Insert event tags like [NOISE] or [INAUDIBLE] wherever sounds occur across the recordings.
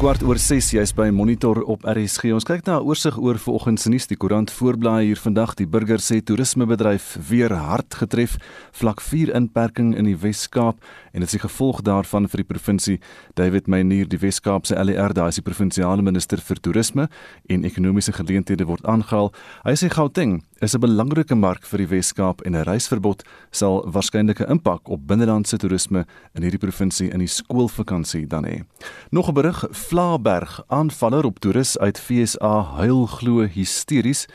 kwart oor 6 jy's by Monitor op RSG. Ons kyk na 'n oorsig oor vanoggend se nuus. Die koerant voorblaai hier vandag. Die burger sê toerismebedryf weer hard getref. Vlak 4 inperking in die Wes-Kaap en dit is die gevolg daarvan vir die provinsie. David Meyer, die Wes-Kaap se LER, daai is die provinsiale minister vir toerisme en ekonomiese geleenthede word aangehaal. Hy sê Gauteng is 'n belangrike mark vir die Wes-Kaap en 'n reisverbod sal waarskynlik 'n impak op binnelandse toerisme in hierdie provinsie in die skoolvakansie dan hê. Nog 'n berig: Vlaaberg aanvaller op toerist uit FSA huil glo hysteries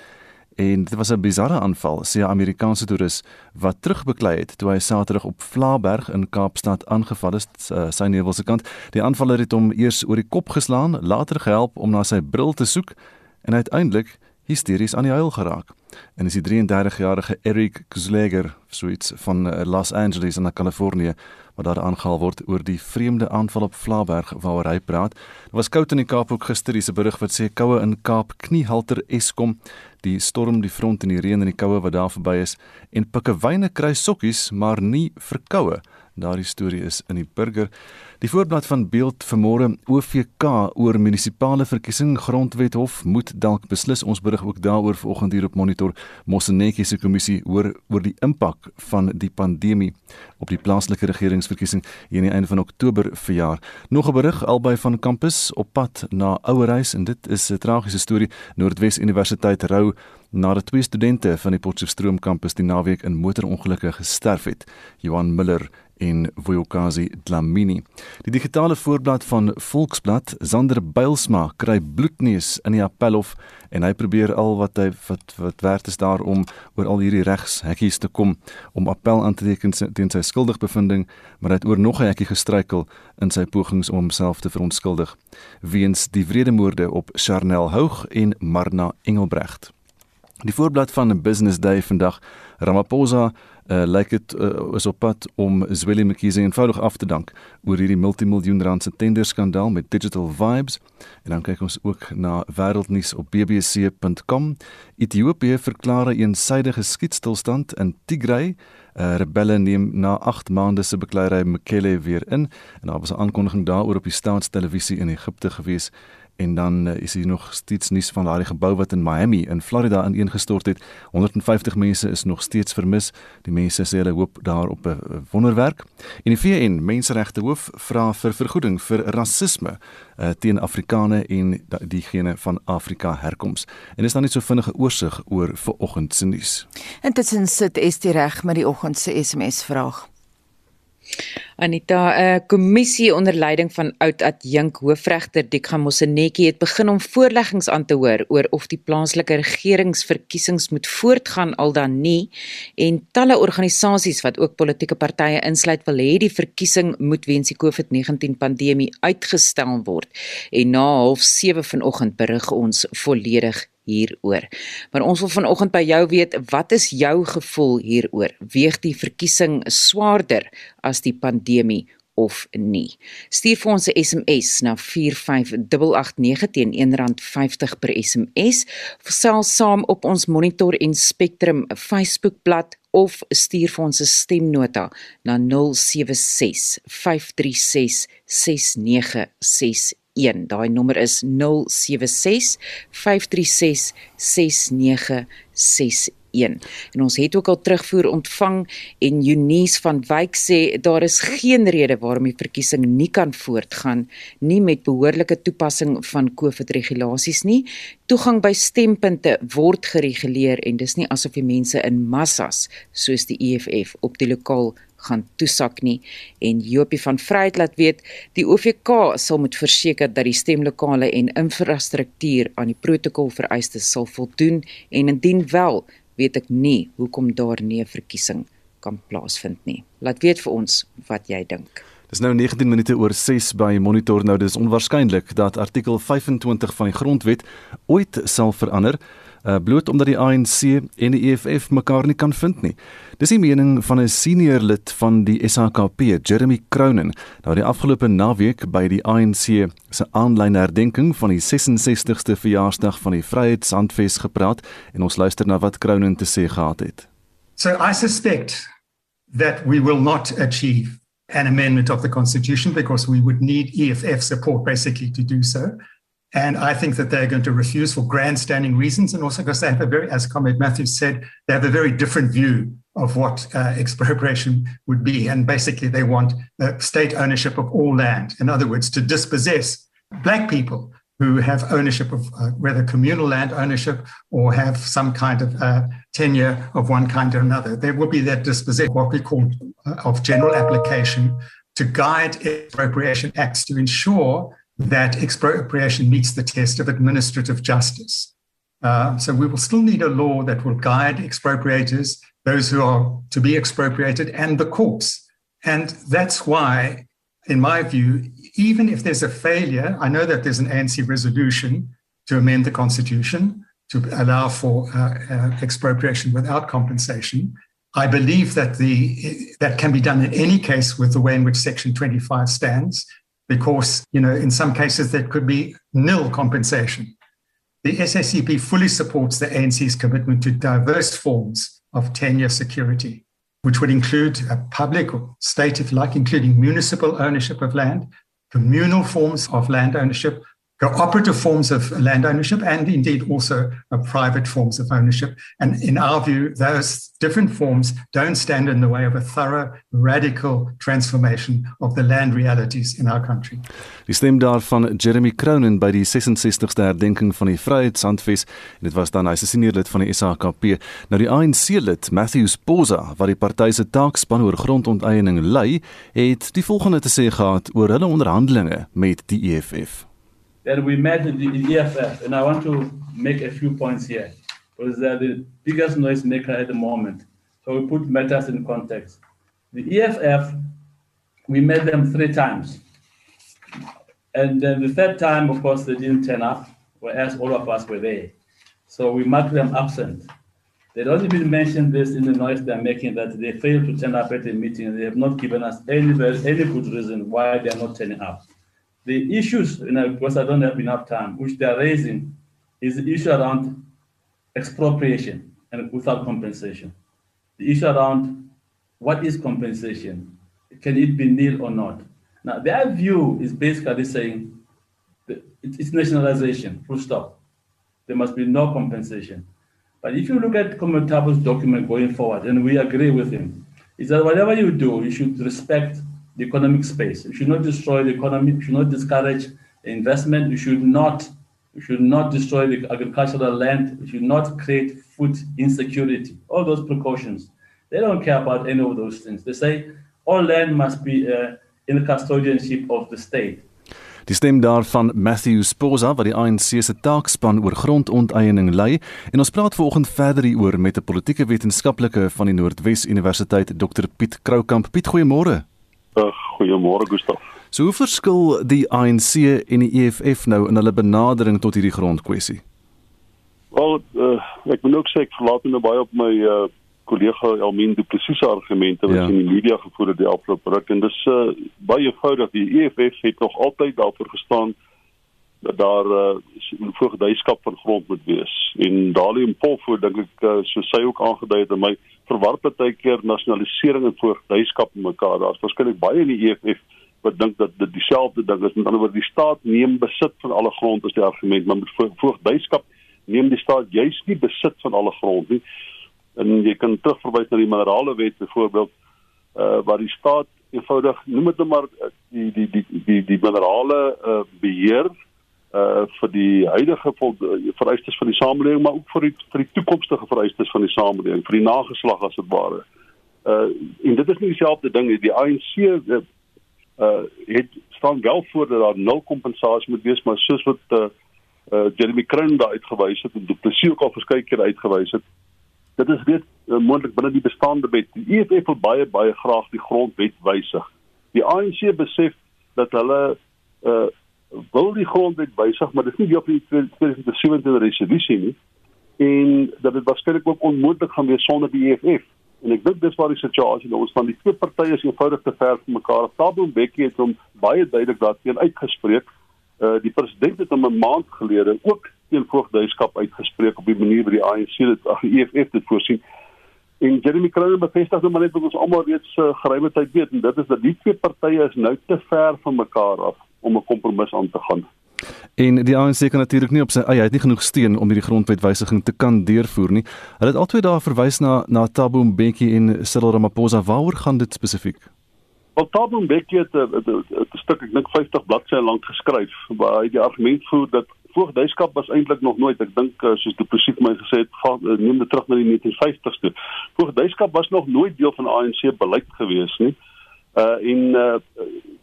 en dit was 'n bizarre aanval sê 'n Amerikaanse toerist wat terugbeklei het toe hy Saterdag op Vlaaberg in Kaapstad aangeval is uh, sy nevelse kant. Die aanvaller het hom eers oor die kop geslaan, later gehelp om na sy bril te soek en uiteindelik hysteries aan die huil geraak. En is die 33-jarige Eric Gsleger, suits van uh, Los Angeles in Kalifornië, wat daar aangehaal word oor die vreemde aanval op Vlaaberg waaroor hy praat. Daar was koud in die Kaap ook gister, dis 'n berig wat sê koue in Kaap kniehalter Eskom, die storm, die front en die reën en die koue wat daar verby is en pikkewyne kry sokkies, maar nie verkoue. Daardie storie is in die burger. Die voorblad van beeld vanmôre OVK oor munisipale verkiesing grondwet hof moet dalk beslis ons berig ook daaroor vanoggend hier op monitor Mosenetjie se kommissie oor oor die impak van die pandemie op die plaaslike regeringsverkiesing hier aan die einde van Oktober verjaar. Nog 'n berig albei van kampus op pad na Ouerhuis en dit is 'n tragiese storie. Noordwes Universiteit rou nadat twee studente van die Potchefstroom kampus die naweek in motorongelukke gesterf het. Johan Miller en Vuyokazi Dlamini. Die digitale voorblad van Volksblad, Zander Builsma kry bloedneus in die appelhof en hy probeer al wat hy wat wat werd is daar om oor al hierdie regshekkies te kom om appel aan te teken teen sy skuldigbevindings, maar hy het oor nog 'n hekkie gestruikel in sy pogings om homself te verontskuldig weens die wredemoorde op Charnel Houg en Marna Engelbrecht. Die voorblad van Business Day vandag Ramaphosa uh, lyk dit uh, is op pad om Zweli Mkhize eenvoudig af te dank oor hierdie multimiljoen rand se tenderskandaal met Digital Vibes. En dan kyk ons ook na wêreldnuus op bbc.com Ethiopië verklaar 'n eensydige skietstilstand in Tigray. Uh, rebelle neem na 8 maande se bekleierery Mekelle weer in. En daar was 'n aankondiging daaroor op die staatstelevisie in Egipte gewees en dan uh, is hier nog steeds nuus van daardie gebou wat in Miami in Florida ineengestort het. 150 mense is nog steeds vermis. Die mense sê hulle hoop daar op 'n wonderwerk. En die VN Menseregte Hoof vra vir vergoeding vir rasisme uh, teen Afrikane en diegene van Afrika herkoms. En is dan net so vinnige oorsig oor vanoggend se nuus. Intussen sit Estie reg met die oggend se SMS vraag. Anita, 'n kommissie onder leiding van oud adjunk hoofregter Dikga Mosenetjie het begin om voorleggings aan te hoor oor of die plaaslike regeringsverkiesings moet voortgaan al dan nie en talle organisasies wat ook politieke partye insluit wil hê die verkiesing moet weens die COVID-19 pandemie uitgestel word. En na 07:30 vanoggend berig ons volledig hieroor. Maar ons wil vanoggend by jou weet, wat is jou gevoel hieroor? Weeg die verkiesing swaarder as die pandemie of nie? Stuur vir ons 'n SMS na 45889 teen R1.50 per SMS. Versel saam op ons Monitor en Spectrum Facebookblad of stuur vir ons 'n stemnota na 076 536 6961 1. Daai nommer is 076 536 6961. En ons het ook al terugvoer ontvang en Eunice van Wyk sê daar is geen rede waarom die verkiesing nie kan voortgaan nie met behoorlike toepassing van COVID regulasies nie. Toegang by stempunte word gereguleer en dis nie asof die mense in massas soos die EFF op die lokaal gaan toesak nie. En Jopie van Vryheid laat weet die OVK sal moet verseker dat die stemlokale en infrastruktuur aan die protokol vereistes sal voldoen en indien wel weet ek nie hoekom daar nie 'n verkiesing kan plaasvind nie. Laat weet vir ons wat jy dink. Dis nou 19 minute oor 6 by Monitor nou. Dis onwaarskynlik dat artikel 25 van die grondwet ooit sal verander uh, bloot omdat die ANC en die EFF mekaar nie kan vind nie. Dis die mening van 'n senior lid van die SHKP, Jeremy Cronin, nou die afgelope naweek by die ANC se aanlyn herdenking van die 66ste verjaarsdag van die Vryheidshandves gepraat en ons luister na wat Cronin te sê gehad het. So I suspect that we will not achieve an amendment of the constitution because we would need EFF support basically to do so. And I think that they're going to refuse for grandstanding reasons and also because they have a very, as Comrade Matthews said, they have a very different view of what uh, expropriation would be. And basically, they want uh, state ownership of all land. In other words, to dispossess black people who have ownership of uh, whether communal land ownership or have some kind of uh, tenure of one kind or another. There will be that disposition, what we call uh, of general application, to guide expropriation acts to ensure that expropriation meets the test of administrative justice. Uh, so we will still need a law that will guide expropriators, those who are to be expropriated, and the courts. And that's why, in my view, even if there's a failure, I know that there's an ANC resolution to amend the constitution to allow for uh, uh, expropriation without compensation. I believe that the that can be done in any case with the way in which Section 25 stands, because you know in some cases there could be nil compensation. The SACP fully supports the ANC's commitment to diverse forms of tenure security, which would include a public or state, if like, including municipal ownership of land, communal forms of land ownership, cooperative forms of land ownership, and indeed also uh, private forms of ownership. And in our view, those different forms don't stand in the way of a thorough, radical transformation of the land realities in our country. Die stem daarvan Jeremy Cronin by die 66ste herdenking van die Vryheidshandves en dit was dan hy se senior lid van die SAKP. Nou die ANC lid Matthew Sposa wat die party se taakspan oor grondonteiening lei, het die volgende te sê gehad oor hulle onderhandelinge met die EFF. Then we met in the EFF, and I want to make a few points here because they're the biggest noise maker at the moment. So we put matters in context. The EFF, we met them three times. And then the third time, of course, they didn't turn up, whereas all of us were there. So we marked them absent. They don't even mention this in the noise they're making that they failed to turn up at the meeting. They have not given us any, any good reason why they're not turning up. The issues, you know, because I don't have enough time, which they are raising, is the issue around expropriation and without compensation. The issue around what is compensation? Can it be nil or not? Now, their view is basically saying it's nationalization, full stop. There must be no compensation. But if you look at Comitabo's document going forward, and we agree with him, is that whatever you do, you should respect the economic space. You should not destroy the economy. You should not discourage investment. You should not you should not destroy the agricultural land. You should not create food insecurity. All those precautions. They don't care about any of those things. They say all land must be uh, in the custodianship of the state. Die stem daarvan Matthew Sposa wat die ANC se taakspan oor grondonteiening lei en ons praat vanoggend verder hieroor met 'n politieke wetenskaplike van die Noordwes Universiteit Dr Piet Kroukamp. Piet, goeiemôre. Uh, goeiemôre Gustaf. So hoe verskil die ANC en die EFF nou in hulle benadering tot hierdie grondkwessie? Wel, uh, ek moet ook sê ek verlaat nou baie op my uh, kollega Elmien Du Plessis se argumente wat ja. in die media gevoer het die afgelope ruk en dis uh, baie eenvoudig die EFF het nog altyd daarvoor gestaan dat daar 'n uh, voogdyskap van grond moet wees. En Dalium Polfo dink ek uh, so sy ook aangedui het en my verwar baie keer nasionalisering en voogdyskap mekaar. Daar's waarskynlik baie in die EFF wat dink dat dit dieselfde ding is. Met ander woorde, die staat neem besit van alle grond is die argument, maar met voogdyskap neem die staat juis nie besit van alle grond nie. En jy kan terugverwys na die minerale wet byvoorbeeld uh waar die staat eenvoudig noem dit net maar die die die die die minerale uh beheer uh vir die huidige vereistes van die samelewing maar ook vir die vir die toekomstige vereistes van die samelewing vir die nageslag as dit ware. Uh en dit is nie dieselfde ding nie. Die ANC uh, uh het staan wel voor dat daar nul kompensasie moet wees maar soos wat uh, uh Jeremy Crown daar uitgewys het en dit is ook al verskeie keer uitgewys het. Dit is weet uh, moontlik binne die bestaande wet. Die EFF wil baie baie graag die grondwet wysig. Die ANC besef dat hulle uh wil die grondwet wysig, maar dis nie deel van die 2017 resolusie nie. En dat dit waarskynlik ook onmoontlik gaan wees sonder die EFF. En ek dink dis waar die situasie nou ons van die twee partye is eenvoudig te ver van mekaar. Thabo Mbeki het hom baie duidelik daarteen uitgespreek. Uh die president het hom 'n maand gelede ook teen voogdyskap uitgespreek op die manier wat die ANC dit ag die EFF dit voorsien. En Jeremy Crowder bevestig nou maar net wat ons almal reeds uh, geruime tyd weet en dit is dat die twee partye is nou te ver van mekaar af om 'n kompromis aan te gaan. En die ANC kan natuurlik nie op sy eie, hy het nie genoeg steun om hierdie grondwetwysiging te kan deurvoer nie. Hulle het albei daar verwys na na Thabo Mbeki en Cyril Ramaphosa. Waaroor gaan dit spesifiek? Wel Thabo Mbeki het 'n stuk ek dink 50 bladsye lank geskryf waar hy die argument voer dat voogdyskap was eintlik nog nooit ek dink eh, soos die presies my gesê het va, eh, neem dit terug na die 1950s toe. Voogdyskap was nog nooit deel van ANC beleid gewees nie. Uh en uh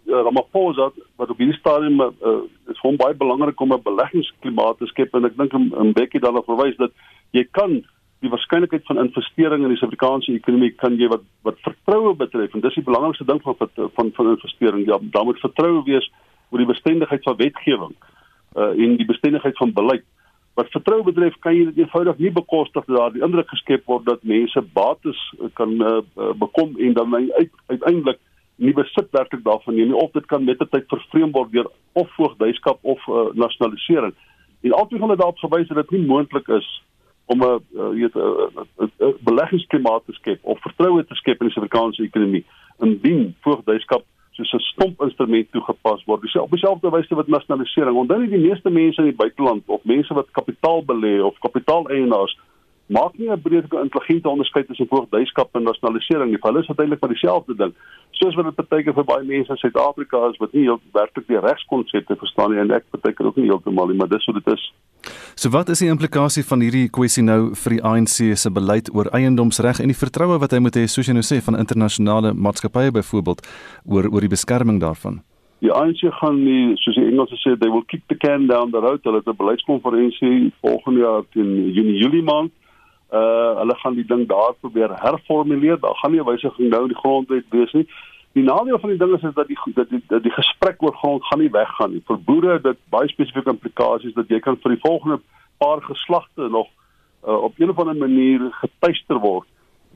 Ramaphosa wat op hierdie stadium uh, is hom baie belangrik om 'n beleggingsklimaat te skep en ek dink 'n bietjie daarna verwys dat jy kan die waarskynlikheid van investering in die Suid-Afrikaanse ekonomie kan jy wat wat vertroue betref en dis die belangrikste ding van van van investering ja daar moet vertroue wees oor die bestendigheid van wetgewing uh, en die bestendigheid van beleid. Wat vertroue betref, kan jy dit eenvoudig nie bekostig dat daar die indruk geskep word dat mense bates kan uh, bekom en dan uit, uiteindelik nie besit werklik daarvan nie of dit kan met die tyd vervreem word deur of voogdyskap of uh, nasionalisering. En altyd dit daarop gewys dat dit nie moontlik is om 'n uh, weet 'n beleggingsklimaat te skep of vertroue te skep in die Suid-Afrikaanse ekonomie indien voogdyskap soos 'n stomp instrument toegepas word. Dis op dieselfde wyse wat nasionalisering. Onthou net die meeste mense in die buiteland of mense wat kapitaal belê of kapitaaleienaars maak nie 'n breë intelligente onderskeid tussen voogdyskap en nasionalisering nie. Hulle is uiteindelik maar dieselfde ding. Soos wat dit beteken vir baie mense in Suid-Afrika is wat nie werklik die regskonsepte verstaan nie en ek beteken ook nie heeltemal nie, maar dis hoe dit is. So wat is die implikasie van hierdie kwessie nou vir die ANC se beleid oor eiendomsreg en die vertroue wat hy moet hê soos jy nou sê van internasionale maatskappye byvoorbeeld oor oor die beskerming daarvan? Die ANC gaan nie soos die Engelse sê they will kick the can down the road. Hulle het 'n beleidskonferensie volgende jaar teen Junie Julie maand uh hulle gaan die ding daar probeer herformuleer. Daar gaan nie 'n wysiging nou in die grondwet wees nie. Die nadeel van die ding is, is dat die dat die, dat die gesprek oor grond gaan nie weggaan nie. Vir boere dit baie spesifieke implikasies dat jy kan vir die volgende paar geslagte nog uh, op 'n of ander manier getuister word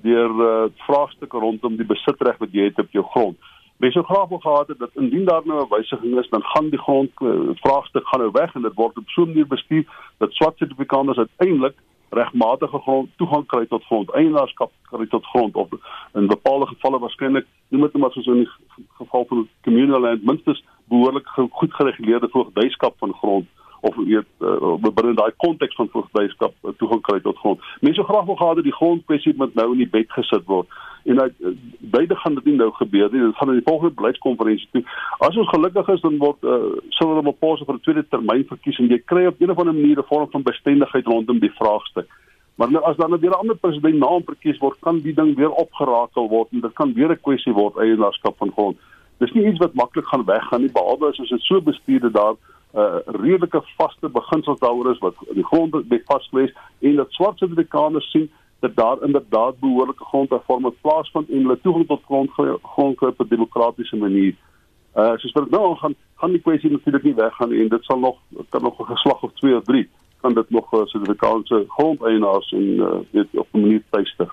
deur uh, vraagstukke rondom die besitreg wat jy het op jou grond. Mens sou graag wil gehad het dat indien daar nou 'n wysiging is, dan gaan die grond uh, vraagstuk gaan nou weg en dit word op so 'n manier bestuur dat swart sertifikateurs uiteindelik regmatige grond toegang kry tot grond, eienaarskap kry tot grond of in bepaalde gevalle waarskynlik noem dit maar soos in die geval van communal land minstens behoorlik goed gereguleerde voogdyskap van grond of weet uh, binne daai konteks van voogdyskap uh, toegang kry tot grond. Mense graag wil gehad dat die grondkwessie moet nou in die bed gesit word. En uit beide gaan dit nie nou gebeur nie. Dit gaan in die volgende beleidskonferensie toe. As ons gelukkig is dan word uh, sou hulle 'n pause vir 'n tweede termyn verkies en jy kry op 'n of ander manier 'n vorm van bestendigheid rondom die vraagstuk. Maar nou as dan nou 'n ander president naam verkies word, kan die ding weer opgerakel word en dit kan weer 'n kwessie word eienaarskap van grond. Dis nie iets wat maklik gaan weggaan nie behalwe as dit so bestuur dat daar uh, redelike vaste beginsels daaroor is wat die grond be vasgelees en dat swart Suid-Afrikaners sien dat daar inderdaad behoorlike grondhervorming plaasvind en hulle toegang tot grond grond op 'n demokratiese manier. Uh soos wat nou gaan gaan die kwessie natuurlik nie weggaan en dit sal nog kan nog 'n geslag of 2 of 3 kan dit nog uh, Suid-Afrikaanse grondeienaars en uh, weet op 'n manier tuister.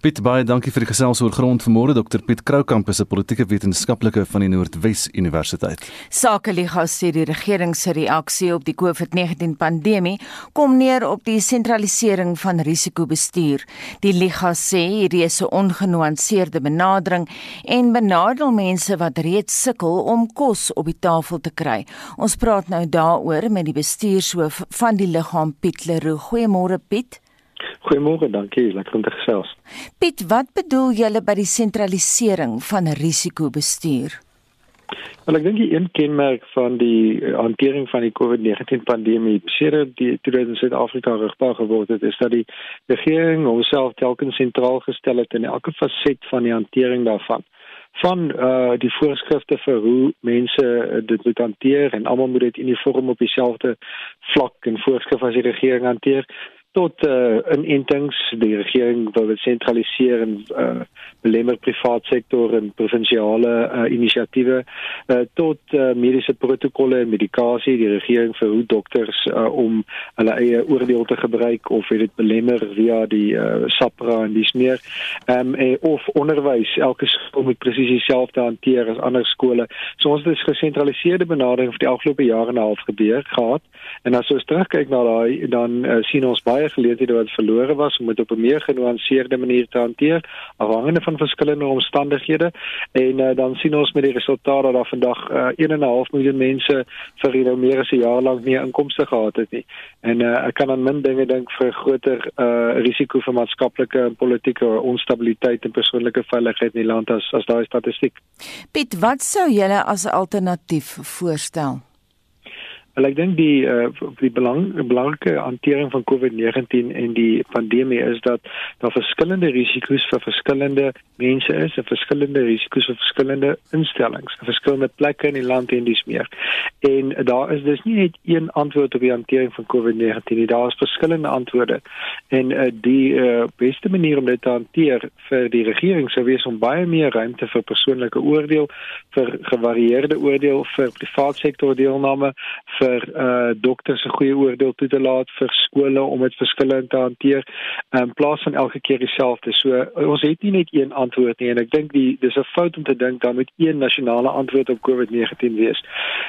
Piet baie dankie vir die gesels oor grond vanmôre Dr Piet Kroukamp is 'n politieke wetenskaplike van die Noordwes Universiteit. Sakeliga sê die regering se reaksie op die COVID-19 pandemie kom neer op die sentralisering van risikobestuur. Die liga sê hierdie is 'n ongenuanceerde benadering en benadeel mense wat reeds sukkel om kos op die tafel te kry. Ons praat nou daaroor met die bestuurshoof van die liggaam Piet Leroux. Goeiemôre Piet. Goeiemôre, dankie. Lekker om te gesels. Piet, wat bedoel julle by die sentralisering van risikobestuur? Wel ek dink die een kenmerk van die hantering van die COVID-19 pandemie, sedert die toe dit in Suid-Afrika rigbaar geword het, is dat die regering homself telkens sentraal gestel het in elke faset van die hantering daarvan van uh die voorskrifte vir hoe mense uh, dit moet hanteer en almal moet dit uniform op dieselfde vlak en voorskrif as die regering hanteer tot uh, inentings. Die regering wil dit sentraliseer en uh, belemmer privaat sektor en provinsiale uh, inisiatiewe uh, tot uh, mediese protokolle en medikasie. Die regering vir hoe dokters uh, om hulle eie oordeel te gebruik of dit belemmer via die uh, SAPRA en dis meer. Um, en of onderwys. Elke skool moet presies dieselfde hanteer as ander skole. So ons het 'n gesentraliseerde benadering vir die afgelope jare en 'n half gebeur gehad. En as ons terugkyk na daai dan uh, sien ons baie baie geleenthede wat verlore was om dit op 'n meer genuanceerde manier te hanteer afhangende van verskillende omstandighede en uh, dan sien ons met die resultaat dat daar vandag uh, 1.5 miljoen mense vir hierdie meer as 'n jaar lank nie inkomste gehad het nie. En uh, ek kan aan min dinge dink vir groter uh, risiko vir maatskaplike en politieke onstabiliteit en persoonlike veiligheid in die land as as daai statistiek. Piet, wat sou julle as alternatief voorstel? Wel ek dink die uh, die belang belangrike hantering van COVID-19 en die pandemie is dat daar verskillende risiko's vir verskillende mense is en verskillende risiko's vir verskillende instellings, verskillende plekke in die land en dis meer. En daar is dus nie net een antwoord op die hantering van COVID-19 nie, daar is verskillende antwoorde. En uh, die uh, beste manier om dit te hanteer vir die regering sou wees om baie meer ruimte vir persoonlike oordeel, vir gevarieerde oordeel, vir private sektor deelname vir uh dokters 'n goeie oordeel toe te laat vir skole om dit verskillend te hanteer in plaas van elke keer dieselfde. So ons het nie net een antwoord nie en ek dink die dis 'n fout om te dink daar moet een nasionale antwoord op COVID-19 wees.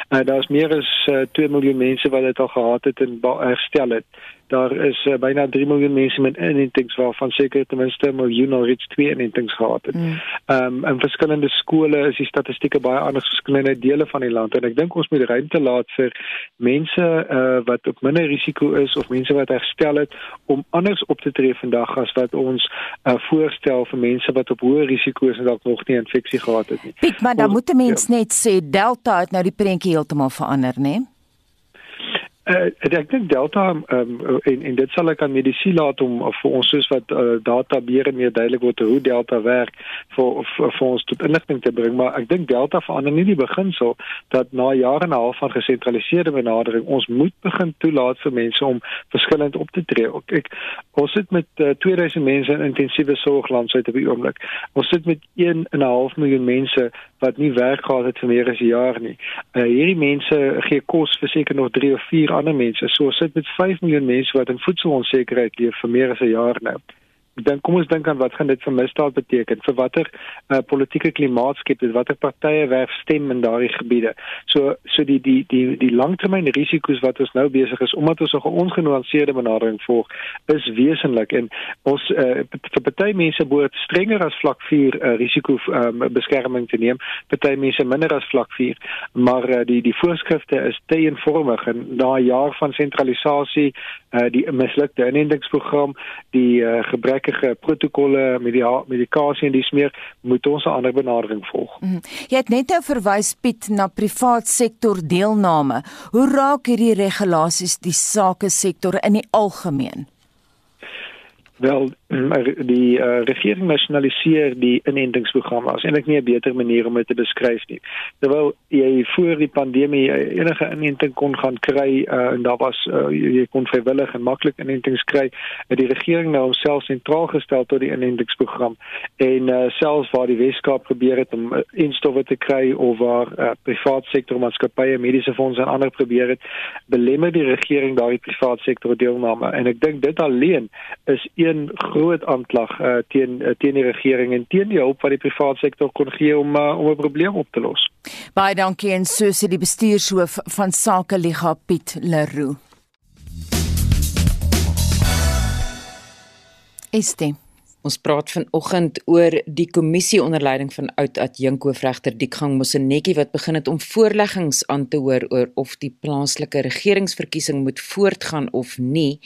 Uh daar's meer as uh, 2 miljoen mense wat dit al gehad het en herstel het daar is uh, byna 3 miljoen mense met inentings waarvan seker ten minste 'n miljoen al reeds twee inentings gehad het. Mm. Ehm mm. um, in verskillende skole is die statistieke baie anders verskillende dele van die land en ek dink ons moet ruimte laat vir mense uh, wat op minder risiko is of mense wat herstel het om anders op te tree vandag as wat ons uh, voorstel vir mense wat op hoë risiko is en dalk nog nie infeksie gehad het nie. Piet, maar dan moet 'n mens ja. net sê Delta het nou die prentjie heeltemal verander, né? Nee? Uh, ek dink Delta um, en en dit sal ek aan medisy laat om vir ons soos wat uh, data beheer en meer duidelik word hoe Delta werk vir vir, vir ons tot inligting te bring maar ek dink Delta verander nie die beginsel dat na jare en 'n half van gesentraliseerde benadering ons moet begin toelaat vir mense om verskillend op te tree. Ek, ek ons sit met uh, 2000 mense in intensiewe sorg landsuit op die oomblik. Ons sit met 1 en 'n half miljoen mense wat nie werk gehad het vir meer as 'n jaar nie. Uh, hierdie mense gee kos vir seker nog 3 of 4 ander mense. So sit met 5 miljoen mense wat in voedselonsekerheid leef vir meer as 'n jaar nou dan kom ons dink aan wat gaan dit vir misdaad beteken. Vir watter uh, politieke klimaat skep dit? Watter partye werf stem in daardie gebiede? So so die die die die langtermyn risiko's wat ons nou besig is omdat ons 'n ongenuanceerde benadering volg is wesenlik. En ons uh, vir party mense behoort strenger as vlak 4 uh, risiko um, beskerming te neem. Party mense minder as vlak 4 maar uh, die die voorskrifte is te eenvormig en na 'n jaar van sentralisasie uh, die mislukte inentingsprogram die uh, gebrek gebrekkige protokolle met die medikasie en dis meer moet ons 'n ander benadering volg. Mm. Jy het net nou verwys Piet na privaat sektor deelname. Hoe raak hierdie regulasies die sake sektor in die algemeen? Wel die uh, regering nasionaliseer die inentingsprogramme as eintlik nie 'n beter manier om dit te beskryf nie. Terwyl jy voor die pandemie enige inenting kon gaan kry uh, en daar was uh, jy kon vrywillig en maklik inentings kry, het die regering nou homself sentraal gestel tot die inentingsprogram en uh, selfs waar die Weskaap probeer het om uh, instowwe te kry of waar uh, privaat sektor maatskappye mediese fondse en ander probeer het, belemmer die regering daai privaat sektor deelname en ek dink dit alleen is een groot aanklag uh, teen uh, teen die regering en teen die hulp wat die private sektor kon gee om uh, om 'n probleem op te los. Baie dankie en so sê die bestuurshoof van Sake Liga Piet Leroux. Este Ons praat vanoggend oor die kommissie onder leiding van oud adjunkhoofregter Diekgang Mosenetjie wat begin het om voorleggings aan te hoor oor of die plaaslike regeringsverkiesing moet voortgaan of nie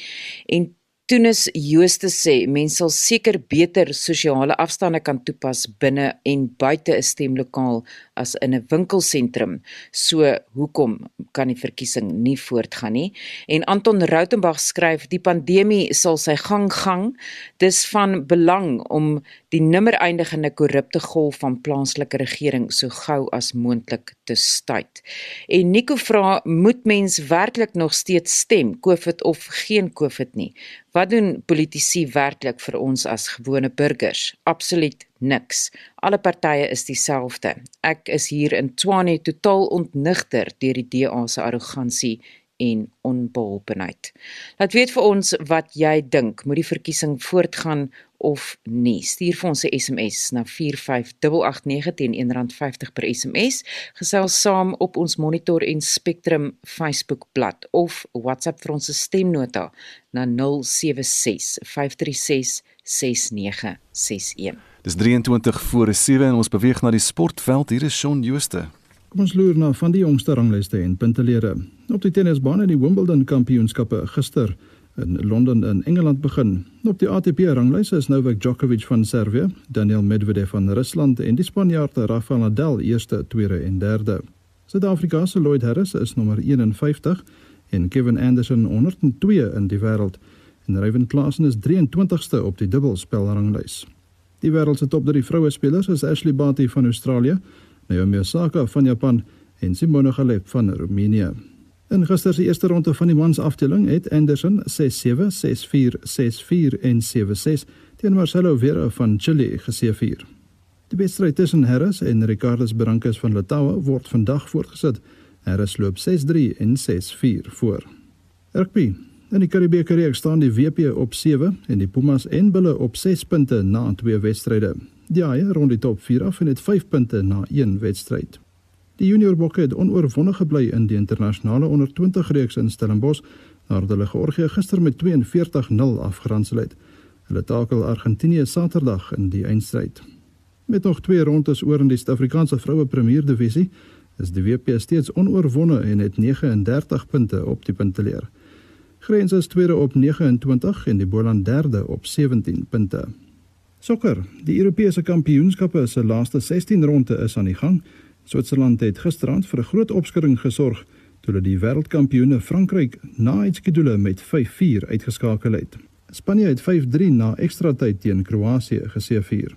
en Toenis Jooste sê mense sal seker beter sosiale afstande kan toepas binne en buite 'n stemlokaal as in 'n winkelsentrum. So hoekom kan die verkiesing nie voortgaan nie? En Anton Rautenbach skryf die pandemie sal sy gang gang. Dis van belang om die nimmer eindigende korrupte golf van plaaslike regering so gou as moontlik te stuit. En Nico vra, moet mens werklik nog steeds stem, COVID of geen COVID nie? Wat doen politici werklik vir ons as gewone burgers? Absoluut niks. Alle partye is dieselfde. Ek is hier in Tshwane totaal ontnigter deur die DA se arrogansie en onbeholpenheid. Laat weet vir ons wat jy dink, moet die verkiesing voortgaan of nie. Stuur vir ons 'n SMS na 45889 teen R1.50 per SMS. Gesels saam op ons Monitor en Spectrum Facebook bladsy of WhatsApp vir ons stemnota na 076 536 6961. Dis 23 voor 7 en ons beweeg na die sportveld. Hier is Shaun Jooste. Kom ons loer na van die jongste ranglyste en puntelere. Op die tennisbaan in die Wimbledon Kampioenskappe gister in Londen in Engeland begin. Op die ATP ranglys is Novak Djokovic van Servië, Daniel Medvedev van Rusland en die Spanjaard Rafael Nadal eerste, tweede en derde. Suid-Afrika se Lloyd Harris is nommer 51 en Kevin Anderson 102 in die wêreld. En Ryan Klassen is 23ste op die dubbelspelranglys. Die wêreld se top 3 vroue spelers is Ashley Barty van Australië, Naomi Osaka van Japan en Simona Halep van Roemenië. In gister se eerste ronde van die mans afdeling het Anderson 6-7, 6-4, 6-4 en 7-6 teen Marcelo Vera van Chile geseëvier. Die wedstryd tussen Harris en Ricardo Berankes van Litaue word vandag voortgesit. Harris loop 6-3 en 6-4 voor. Rugby. In die Karibeker reeks staan die WP op 7 en die Pumas en Bulle op 6 punte na twee wedstryde. Die Haie rond die top 4 af en het 5 punte na een wedstryd. Die junior bokke het onoorwonde gebly in die internasionale onder 20 reeks in Stellenbosch nadat hulle Georgië gister met 42-0 afgeronsel het. Hulle takel Argentinië Saterdag in die eindstryd. Met nog twee rondes oor in die Suid-Afrikaanse vroue Premier Divisie, is die WP steeds onoorwonde en het 39 punte op die punteleer. Grens is tweede op 29 en die Boland derde op 17 punte. Sokker, die Europese Kampioenskappe se laaste 16 ronde is aan die gang. Switserland het gisterand vir 'n groot opskudding gesorg toe hulle die wêreldkampioene Frankryk na uitskedule met 5-4 uitgeskakel het. Spanje het 5-3 na ekstra tyd teen Kroasie geseëvier.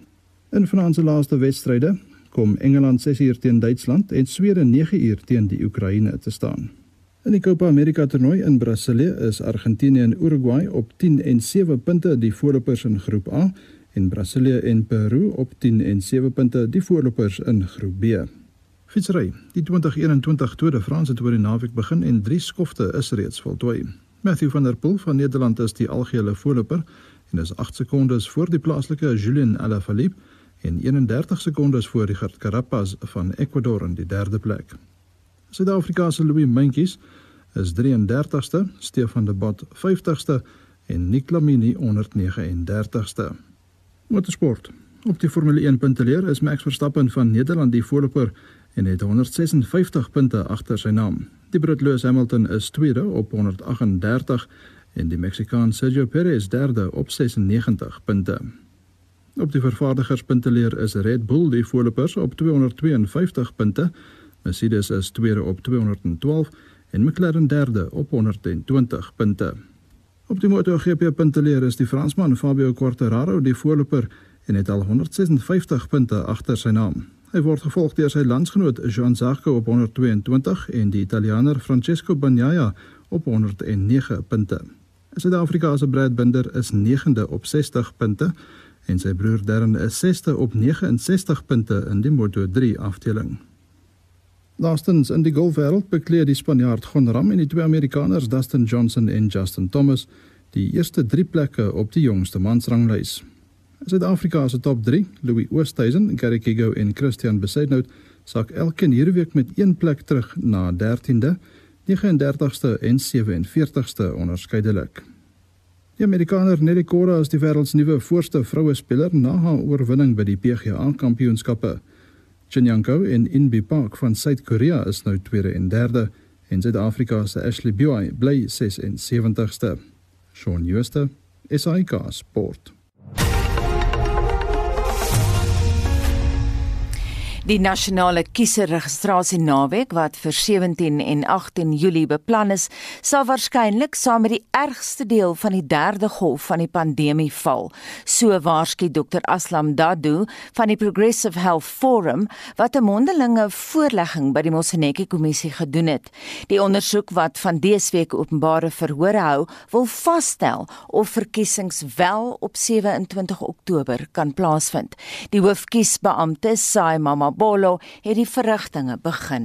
In vanaand se laaste wedstryde kom Engeland 6uur teen Duitsland en Swede 9uur teen die Oekraïne te staan. In die Copa America toernooi in Brasilië is Argentinië en Uruguay op 10 en 7 punte die voorlopers in Groep A en Brasilië en Peru op 10 en 7 punte die voorlopers in Groep B. Fietsry. Die 2021 Tour de France het oor die naweek begin en drie skofte is reeds voltooi. Matthew van der Poel van Nederland is die algehele voorloper en is 8 sekondes voor die plaaslike Julien Alaphilippe en 31 sekondes voor Richard Carapaz van Ecuador in die derde plek. Suid-Afrika se Louis Mentjes is 33ste, Stefan de Bot 50ste en Nick Lamini 139ste. Motorsport. Op die Formule 1 punteleer is Max Verstappen van Nederland die voorloper en het 156 punte agter sy naam. Die Brit Lewis Hamilton is tweede op 138 en die Meksikaan Sergio Perez derde op 96 punte. Op die vervaardigerspunteleer is Red Bull die voorlopers op 252 punte, Mercedes is tweede op 212 en McLaren derde op 120 punte. Op die MotoGP punteleer is die Fransman Fabio Quartararo die voorloper en het al 156 punte agter sy naam. Hy word gevolg deur sy landsgenoot Joan Zarco op 122 en die Italianer Francesco Bagnaia op 109 punte. Suid-Afrika se Brad Binder is 9de op 60 punte en sy broer Darren is 6de op 69 punte in die Moto3 afdeling. Laastens in die golfwêreld bekleed die Spanjaard Gon Ram en die twee Amerikaners Dustin Johnson en Justin Thomas die eerste 3 plekke op die jongste mansranglys. Suid-Afrika se top 3, Louis Oosthuizen, Gary Kigo en Christian Besaidnout, sak elkeen hierdie week met een plek terug na 13de, 39ste en 47ste onderskeidelik. Die Amerikaner Nelly Korda is die wêreld se nuwe voorste vroue speler na haar oorwinning by die PGA Kampioenskappe. Chen Yanko en Inbi Park van Suid-Korea is nou tweede en derde en Suid-Afrika se Ashley Buy bly 76ste. Shaun Schuster, SAK Sport. Die nasionale kieserregistrasie naweek wat vir 17 en 18 Julie beplan is, sal waarskynlik saam met die ergste deel van die derde golf van die pandemie val. So waarsku Dr Aslam Dadoo van die Progressive Health Forum wat 'n mondelinge voorlegging by die Moseneke kommissie gedoen het. Die ondersoek wat van dese week openbare verhore hou, wil vasstel of verkiesings wel op 27 Oktober kan plaasvind. Die hoofkiesbeampte, Sai Mama Bolo het die verrigtinge begin.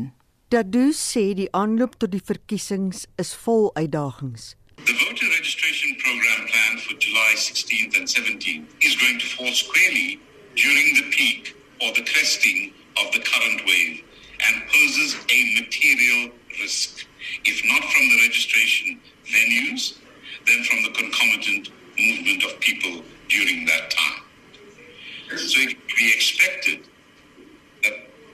Dadoo sê die aanloop tot die verkiesings is vol uitdagings. The voter registration program planned for July 16th and 17th is going to fall squarely during the peak or the cresting of the current wave and poses a material risk, if not from the registration venues, then from the concomitant movement of people during that time. So it can be expected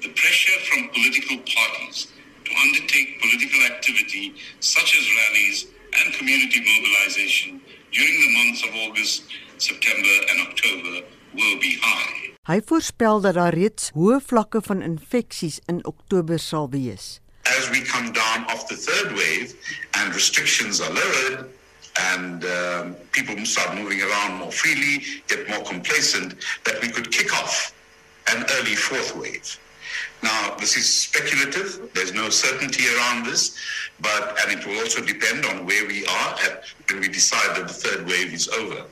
the pressure from political parties to undertake political activity such as rallies and community mobilization during the months of August, September and October will be high. Hy voorspel dat daar reeds hoë vlakke van infeksies in Oktober sal wees. As we come down off the third wave and restrictions are lowered, and um, people start moving around more freely, get more complacent, that we could kick off an early fourth wave. Now, this is speculative. There's no certainty around this, but and it will also depend on where we are at when we decide that the third wave is over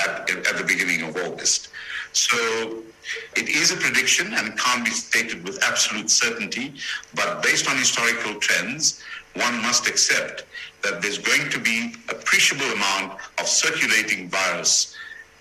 at, at the beginning of August. So it is a prediction and can't be stated with absolute certainty, but based on historical trends, one must accept that there's going to be appreciable amount of circulating virus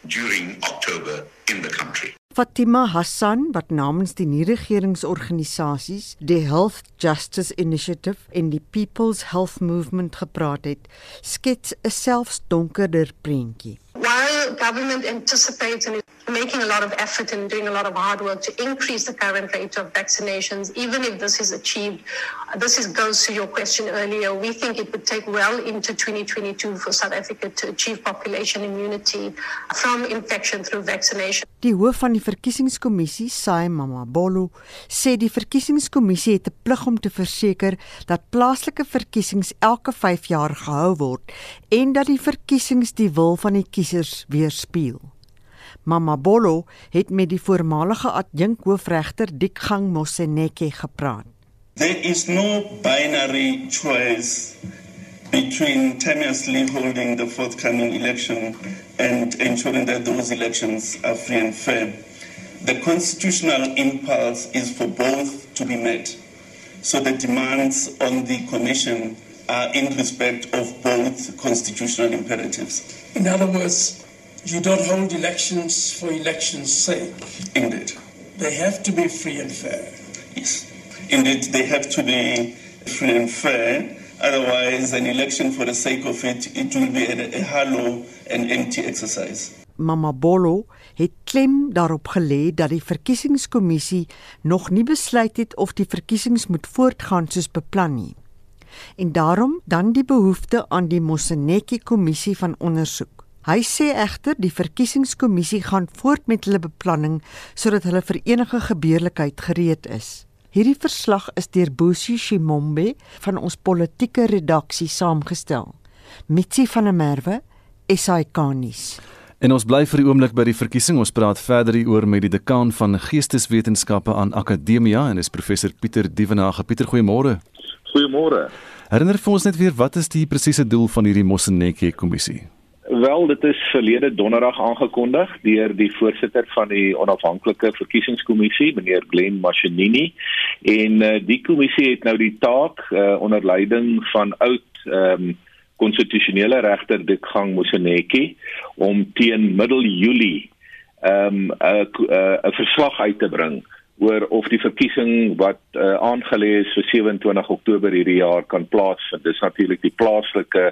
during October in the country. Fatima Hassan wat namens die nie-regeringsorganisasies die Health Justice Initiative en die People's Health Movement gepraat het, skets 'n selfs donkerder prentjie. While government anticipates and is making a lot of effort and doing a lot of hard work to increase the current rate of vaccinations, even if this is achieved, this is goes to your question earlier. We think it would take well into 2022 for South Africa to achieve population immunity from infection through vaccination. Die hoof van die verkiesingskommissie, Sai Mamabolo, sê die verkiesingskommissie het 'n plig om te verseker dat plaaslike verkiesings elke 5 jaar gehou word en dat die verkiesings die wil van die kiesers weerspieël. Mamabolo het met die voormalige adjunkhoofregter Dikgang Moseneke gepraat. There is no binary choice between tenuously holding the forthcoming election and ensuring that those elections are free and fair. The constitutional impulse is for both to be met. So the demands on the Commission are in respect of both constitutional imperatives. In other words, you don't hold elections for election's sake. Indeed. They have to be free and fair. Yes. Indeed, they have to be free and fair. Otherwise, an election for the sake of it, it will be a, a hollow and empty exercise. Mama Bolo het klem daarop gelê dat die verkiesingskommissie nog nie besluit het of die verkiesings moet voortgaan soos beplan nie. En daarom dan die behoefte aan die Mosenetjie kommissie van ondersoek. Hy sê egter die verkiesingskommissie gaan voort met hulle beplanning sodat hulle vir enige gebeurlikheid gereed is. Hierdie verslag is deur Bosie Shimombe van ons politieke redaksie saamgestel. Mitsi van der Merwe, SAK-nuus. En ons bly vir die oomblik by die verkiesing. Ons praat verder hieroor met die dekaan van Geesteswetenskappe aan Akademia en dis professor Pieter Dievenage. Pieter, goeiemôre. Goeiemôre. Herinner vir ons net weer wat is die presiese doel van hierdie Mosenetjie kommissie? Wel, dit is verlede donderdag aangekondig deur die voorsitter van die onafhanklike verkiesingskommissie, meneer Glenn Mashinini, en uh, die kommissie het nou die taak uh, onder leiding van oud ehm um, konstitusionele regter Dikgang Mosenetjie om teen middel Julie ehm um, 'n 'n verslag uit te bring oor of die verkiesing wat uh, aangelê is vir 27 Oktober hierdie jaar kan plaasvind. Dis natuurlik die plaaslike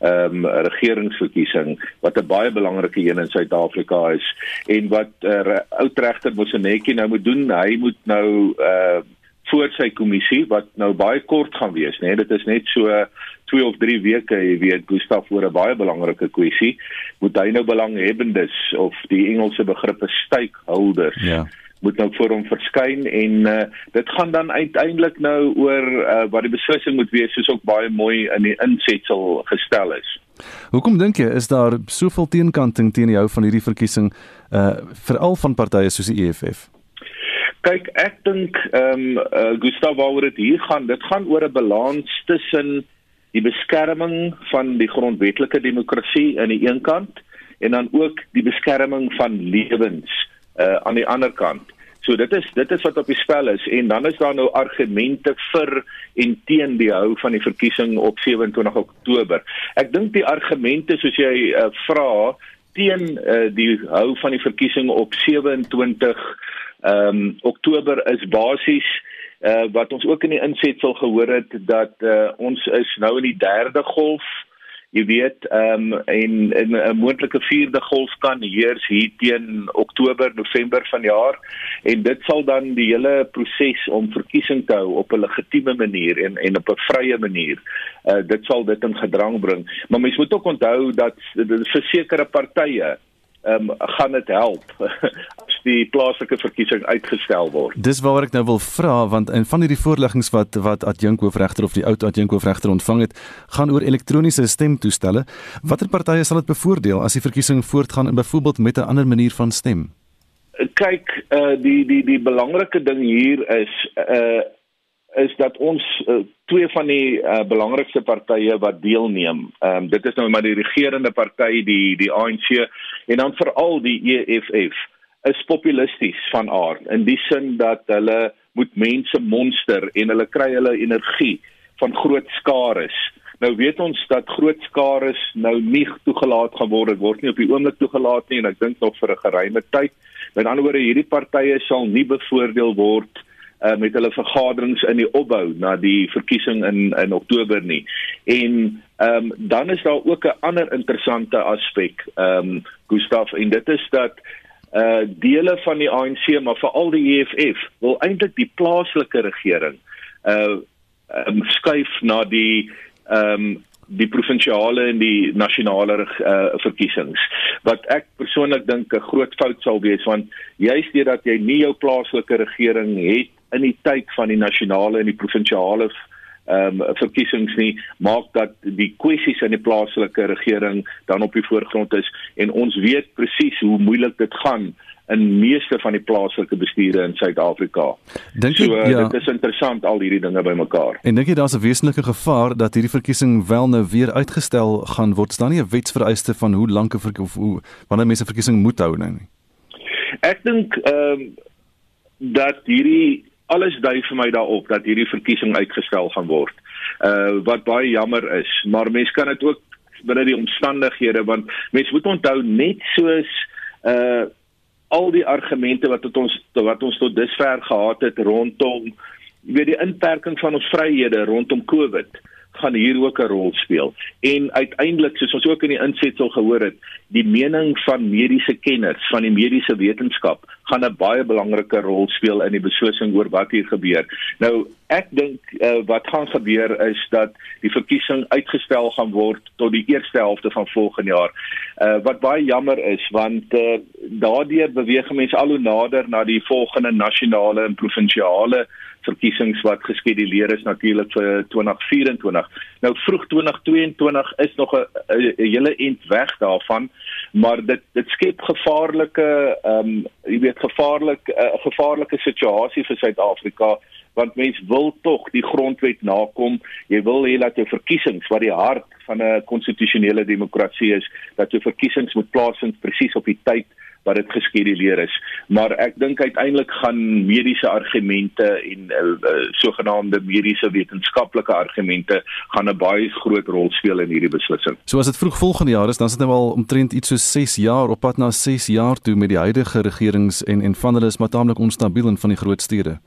ehm um, regeringsverkiesing wat 'n baie belangrike een in Suid-Afrika is en wat uh, oudregter Mosenetjie nou moet doen, hy moet nou uh voor sy kommissie wat nou baie kort gaan wees, né? Nee? Dit is net so 2 of 3 weke, jy weet, Gustaf oor 'n baie belangrike kwessie. Moet hy nou belanghebbendes of die Engelse begrip stakeholders. Ja moet nou voor hom verskyn en uh, dit gaan dan uiteindelik nou oor uh, wat die beslissing moet wees soos ook baie mooi in die insetsel gestel is. Hoekom dink jy is daar soveel teenkanting teen jou van hierdie verkiesing uh veral van partye soos die EFF? Kyk, ek dink ehm um, uh, Gustav waaroor dit hier gaan, dit gaan oor 'n balans tussen die beskerming van die grondwetlike demokrasie aan die een kant en dan ook die beskerming van lewens uh, aan die ander kant. So dit is dit is wat op die spel is en dan is daar nou argumente vir en teen die hou van die verkiesing op 27 Oktober. Ek dink die argumente soos jy uh, vra teen uh, die hou van die verkiesing op 27 ehm um, Oktober is basies uh, wat ons ook in die insetsel gehoor het dat uh, ons is nou in die derde golf jy weet ehm um, en 'n moontlike vierde golf kan heers hier teen Oktober November vanjaar en dit sal dan die hele proses om verkiesing te hou op 'n legitieme manier en en op 'n vrye manier uh, dit sal dit in gedrang bring. Maar mens moet ook onthou dat vir sekere partye ehm um, gaan dit help [LAUGHS] as die plaaslike verkiesing uitgestel word. Dis waaroor ek nou wil vra want in van hierdie voorleggings wat wat adjunk hoofregter of die oud adjunk hoofregter ontvang het, gaan oor elektroniese stemtoestelle. Watter partye sal dit bevoordeel as die verkiesing voortgaan in byvoorbeeld met 'n ander manier van stem? Kyk, uh die die die belangrike ding hier is uh is dat ons uh, twee van die uh, belangrikste partye wat deelneem. Ehm um, dit is nou maar die regerende party die die ANC en dan veral die EFF is populisties van aard in die sin dat hulle moet mense monster en hulle kry hulle energie van groot skares. Nou weet ons dat groot skares nou nie toegelaat gaan word, dit word nie op die oomblik toegelaat nie en ek dink nog vir 'n geruime tyd. Met ander woorde hierdie partye sal nie bevoordeel word uh, met hulle vergaderings in die opbou na die verkiesing in in Oktober nie. En ehm um, dan is daar ook 'n ander interessante aspek ehm um, Gustaf en dit is dat uh dele van die ANC maar veral die EFF wil eintlik die plaaslike regering uh um, skuif na die ehm um, die provinsiale en die nasionale uh, verkiesings. Wat ek persoonlik dink 'n groot fout sal wees want juist deurdat jy nie jou plaaslike regering het in die tyd van die nasionale en die provinsiale ehm um, verkiesings nie maak dat die kwessies in die plaaslike regering dan op die voorgrond is. En ons weet presies hoe moeilik dit gaan in meeste van die plaaslike bestuure in Suid-Afrika. Dink jy so, uh, ja. dit is interessant al hierdie dinge bymekaar. En dink jy daar's 'n wesenlike gevaar dat hierdie verkiesing wel nou weer uitgestel gaan word? Staan nie 'n wetsvereiste van hoe lank 'n of hoe wanneer mense verkiesing moet hou nou nie? Ek dink ehm um, dat hierdie alles dui vir my daarop dat hierdie verkiesing uitgestel gaan word. Uh wat baie jammer is, maar mense kan dit ook binne die omstandighede want mense moet onthou net soos uh al die argumente wat tot ons wat ons tot dusver gehad het rondom weet die inperking van ons vryhede rondom Covid gaan hier ook 'n rol speel. En uiteindelik, soos ons ook in die insetsel gehoor het, die mening van mediese kenners, van die mediese wetenskap, gaan 'n baie belangrike rol speel in die beslissing oor wat hier gebeur. Nou, ek dink uh, wat gaan gebeur is dat die verkiesing uitgestel gaan word tot die eerste helfte van volgende jaar. Uh, wat baie jammer is want uh, daardeur beweeg mense al hoe nader na die volgende nasionale en provinsiale verkiesings wat geskeduleer is natuurlik vir 2024. Nou vroeg 2022 is nog 'n hele end weg daarvan, maar dit dit skep gevaarlike ehm um, jy weet gevaarlik 'n uh, gevaarlike situasie vir Suid-Afrika want mens wil tog die grondwet nakom. Jy wil hê dat jou verkiesings wat die hart van 'n konstitusionele demokrasie is, dat jou verkiesings moet plaasvind presies op die tyd wat dit geskeduleer is. Maar ek dink uiteindelik gaan mediese argumente en uh, uh, sogenaamde mediese wetenskaplike argumente gaan 'n baie groot rol speel in hierdie beslissing. So as dit vroeg volgende jaar is, dan is dit nou al omtrent iets so 6 jaar op pad na 6 jaar toe met die huidige regerings en en van hulle is maar taamlik onstabiel in van die groot stede.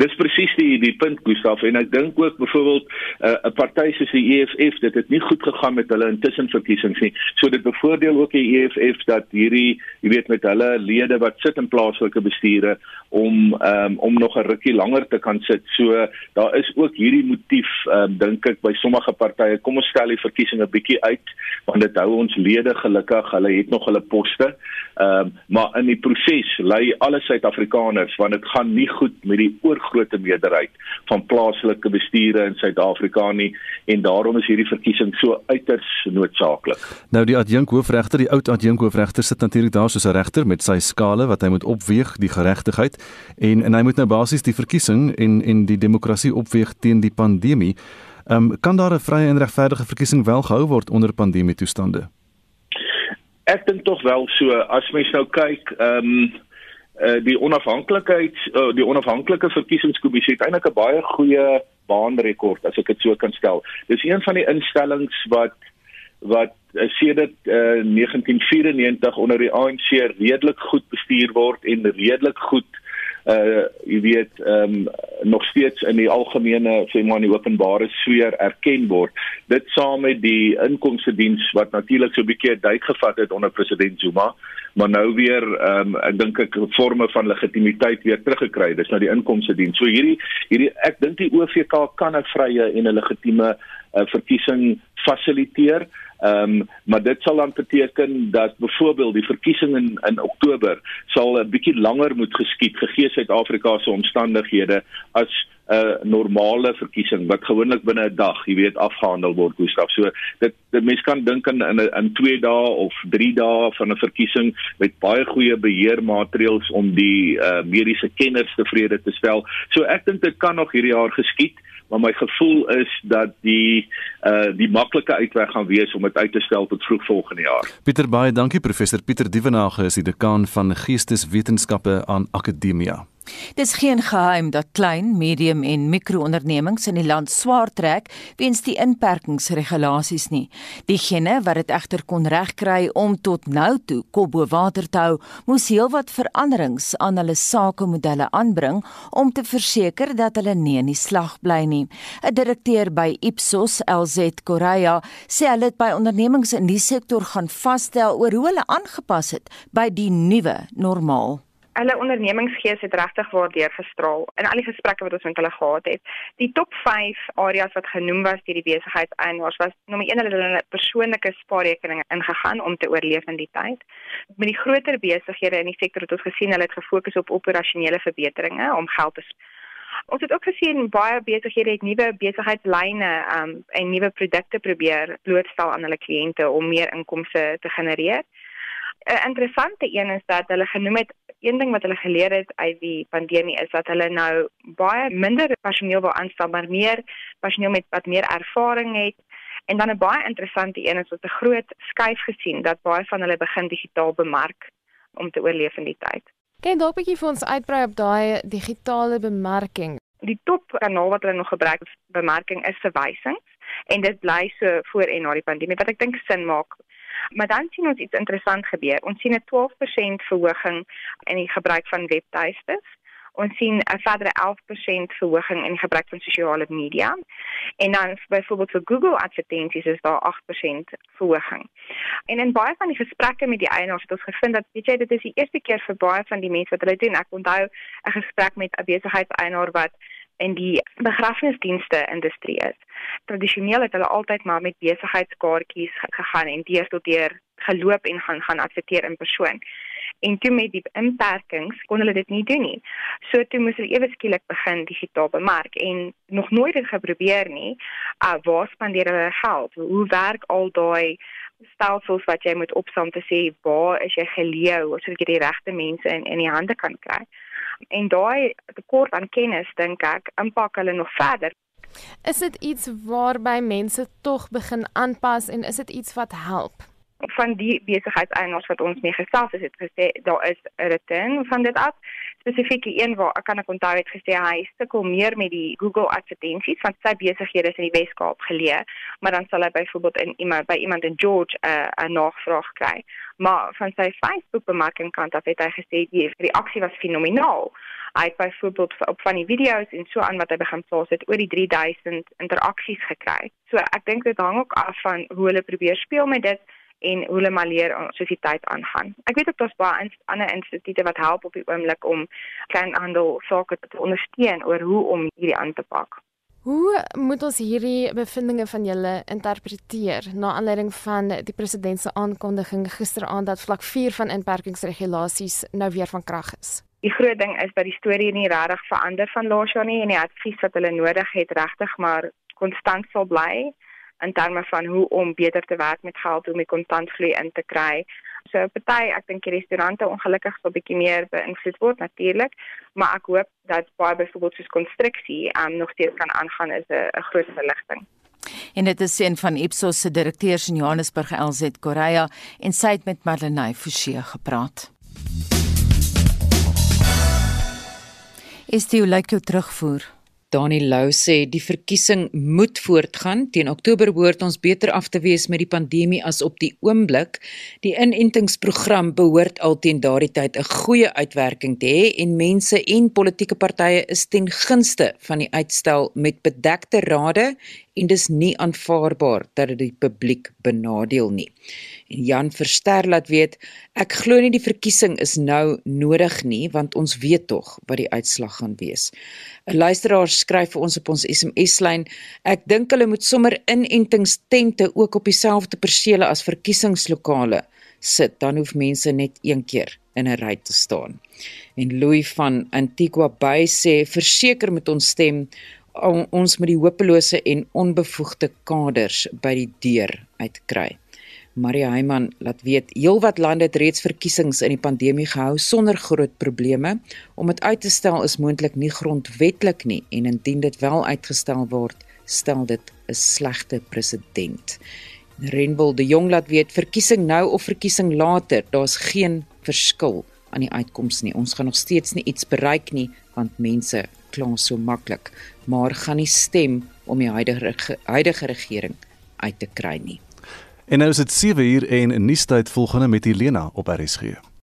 Dis presies die die punt Gustaf en ek dink ook byvoorbeeld eh, 'n uh, party soos die EFF dit het nie goed gegaan met hulle intussen verkiesings nie. So dit bevoordeel ook die EFF dat hierdie jy weet met hulle lede wat sit in plaaslike bestuure om um, om nog 'n rukkie langer te kan sit. So daar is ook hierdie motief um, dink ek by sommige partye. Kom ons stel die verkiesing 'n bietjie uit want dit hou ons lede gelukkig. Hulle het nog hulle poste. Ehm um, maar in die proses lei alle Suid-Afrikaners want dit gaan nie goed met die oorgrootste meerderheid van plaaslike bestuure in Suid-Afrika nie en daarom is hierdie verkiesing so uiters noodsaaklik. Nou die adjunk hoofregter, die oud adjunk hoofregter sit natuurlik daar soos 'n regter met sy skale wat hy moet opweeg die geregtigheid en en hy moet nou basies die verkiesing en en die demokrasie opweeg teen die pandemie. Ehm um, kan daar 'n vrye en regverdige verkiesing wel gehou word onder pandemie toestande? Ek dink tog wel so as mens nou kyk, ehm um, uh, die onafhanklikheid uh, die onafhanklike verkiesingskommissie het eintlik 'n baie goeie baanrekord as ek dit so kan stel. Dis een van die instellings wat wat uh, sedert uh, 1994 onder die ANC redelik goed bestuur word en redelik goed uh jy weet ehm um, nog steeds in die algemene sê maar in die openbare sfeer erken word. Dit saam met die inkomste diens wat natuurlik so 'n bietjie duik gevat het onder president Zuma maar nou weer ehm um, ek dink ek forme van legitimiteit weer teruggekry. Dis nou die inkomste diens so hierdie hierdie ek dink die OVK kan 'n vrye en 'n legitieme uh, verkiesing fasiliteer Ehm um, maar dit sal dan beteken dat byvoorbeeld die verkiesing in in Oktober sal 'n bietjie langer moet geskied gegee Suid-Afrika se omstandighede as 'n uh, normale verkiesing wat gewoonlik binne 'n dag, jy weet, afgehandel word, Gustaf. So dit die mens kan dink in in in 2 dae of 3 dae van 'n verkiesing met baie goeie beheermaatreëls om die uh, mediese kenners tevrede te stel. So ek dink dit kan nog hierdie jaar geskied maar my gevoel is dat die uh die maklike uitweg gaan wees om dit uit te stel tot vroeg volgende jaar. Pieter baie dankie professor Pieter Dievenage is die dekaan van Geesteswetenskappe aan Akademia. Dis geen geheim dat klein, medium en mikroondernemings in die land swaar trek weens die inperkingsregulasies nie. Diegene wat dit egter kon regkry om tot nou toe kop bo water te hou, moes heelwat veranderings aan hulle sakemodelle aanbring om te verseker dat hulle nie in die slag bly nie. 'n Direkteur by Ipsos, LZ Korea, sê hulle het by ondernemings in die sektor gaan vasstel oor hoe hulle aangepas het by die nuwe normaal hulle ondernemingsgees het regtig waardeur gestraal in al die gesprekke wat ons met hulle gehad het. Die top 5 areas wat genoem was deur die besigheidseienaars was nommer 1 hulle hulle persoonlike spaarrekeninge ingegaan om te oorleef in die tyd. Met die groter besighede in die sektor het ons gesien hulle het gefokus op operasionele verbeteringe om geld te Ons het ook gesien baie besighede het nuwe besigheidslyne um, en nuwe produkte probeer blootstel aan hulle kliënte om meer inkomste te genereer. 'n interessante een is dat hulle genoem het een ding wat hulle geleer het uit die pandemie is dat hulle nou baie minder personeel wil aanstel maar meer personeel met wat meer ervaring het en dan 'n baie interessante een is wat 'n groot skuif gesien dat baie van hulle begin digitaal bemark om te oorleef in die tyd. Kan jy dalk 'n bietjie vir ons uitbrei op daai digitale bemarking? Die top kanaal wat hulle nog gebruik vir bemarking is verwysings en dit bly so voor en na die pandemie wat ek dink sin maak Maar dan sien ons iets interessant gebeur. Ons sien 'n 12% verhoging in die gebruik van webtuistes. Ons sien 'n verdere 11% verhoging in die gebruik van sosiale media. En dan byvoorbeeld vir Google advertensies is daar 8% verhoging. En in baie van die gesprekke met die eienaars het ons gevind dat weet jy dit is die eerste keer vir baie van die mense wat hulle doen. Ek onthou 'n gesprek met 'n besigheidseienaar wat in die begrafnisdienste industrie is. Tradisioneel het hulle altyd maar met besigheidskaartjies gegaan en deur tot deur geloop en gaan gaan adverteer in persoon. En toe met die inperkings kon hulle dit nie doen nie. So toe moes hulle ewe skielik begin digitaal bemark en nog nooit het geprobeer nie. Uh waar spandeer hulle geld? Hoe werk al daai stelsels wat jy moet opsom te sê waar is jy geleë sodat jy die regte mense in in die hande kan kry? en daai tekort aan kennis dink ek impak hulle nog verder. Is dit iets waarby mense tog begin aanpas en is dit iets wat help? Van die besigheidseienaars wat ons mee gesels het, het gesê daar is 'n return van dit af spesifiek een waar ek kan ek onthou het gesê hy sukkel meer met die Google advertensies want sy besighede is in die Weskaap geleë, maar dan sal hy byvoorbeeld in iemand by iemand in George 'n uh, navraag kry. Maar van sy Facebook bemarking kant af het hy gesê die reaksie was fenomenaal. Hy het byvoorbeeld op van die video's en so aan wat hy begin plaas het oor die 3000 interaksies gekry. So ek dink dit hang ook af van hoe hulle probeer speel met dit en hoe hulle maar leer soos die tyd aangaan. Ek weet ook daar's baie ander instituie wat help op die oomblik om kleinhandel sake te ondersteun oor hoe om hierdie aan te pak. Hoe moet ons hierdie bevindinge van julle interpreteer na aanleiding van die president se aankondiging gisteraand dat vlak 4 van inperkingsregulasies nou weer van krag is? Die groot ding is dat die storie nie regtig verander van laas jaar nie en die advies wat hulle nodig het regtig maar konstant sal bly in terme van hoe om beter te werk met geld, hoe om die kontantvloei in te kry. So party, ek dink die restaurante ongelukkig sal bietjie meer beïnvloed word natuurlik, maar ek hoop dat baie byvoorbeeld soos konstruksie um, nog steeds kan aangaan is 'n groot verligting. En dit is een van Ipsos se direkteurs in Johannesburg LZ Korea en sy het met Marlenae Forsie gepraat. Is dit hoe lyk jou terugvoer? Dani Lou sê die verkiesing moet voortgaan. Teen Oktober behoort ons beter af te wees met die pandemie as op die oomblik. Die inentingsprogram behoort al teen daardie tyd 'n goeie uitwerking te hê en mense en politieke partye is ten gunste van die uitstel met bedekte rade en dis nie aanvaarbaar dat dit die publiek benadeel nie. En Jan Verster laat weet, ek glo nie die verkiesing is nou nodig nie want ons weet tog wat die uitslag gaan wees. 'n Luisteraar skryf vir ons op ons SMS-lyn, ek dink hulle moet sommer inentingstente ook op dieselfde persele as verkiesingslokale sit, dan hoef mense net een keer in 'n ry te staan. En Louis van Antigua Bay sê verseker met ons stem ons met die hopelose en onbevoegde kaders by die deur uitkry. Maria Heiman laat weet heelwat lande het reeds verkiesings in die pandemie gehou sonder groot probleme. Om dit uit te stel is moontlik nie grondwetlik nie en indien dit wel uitgestel word, stel dit 'n slegte presedent. Renwil de Jong laat weet verkiesing nou of verkiesing later, daar's geen verskil aan die uitkoms nie. Ons gaan nog steeds nie iets bereik nie want mense kla so maklik, maar gaan nie stem om die huidige huidige regering uit te kry nie. En nou is dit 7 uur en 'n nuustyd volgende met Helena op RSG.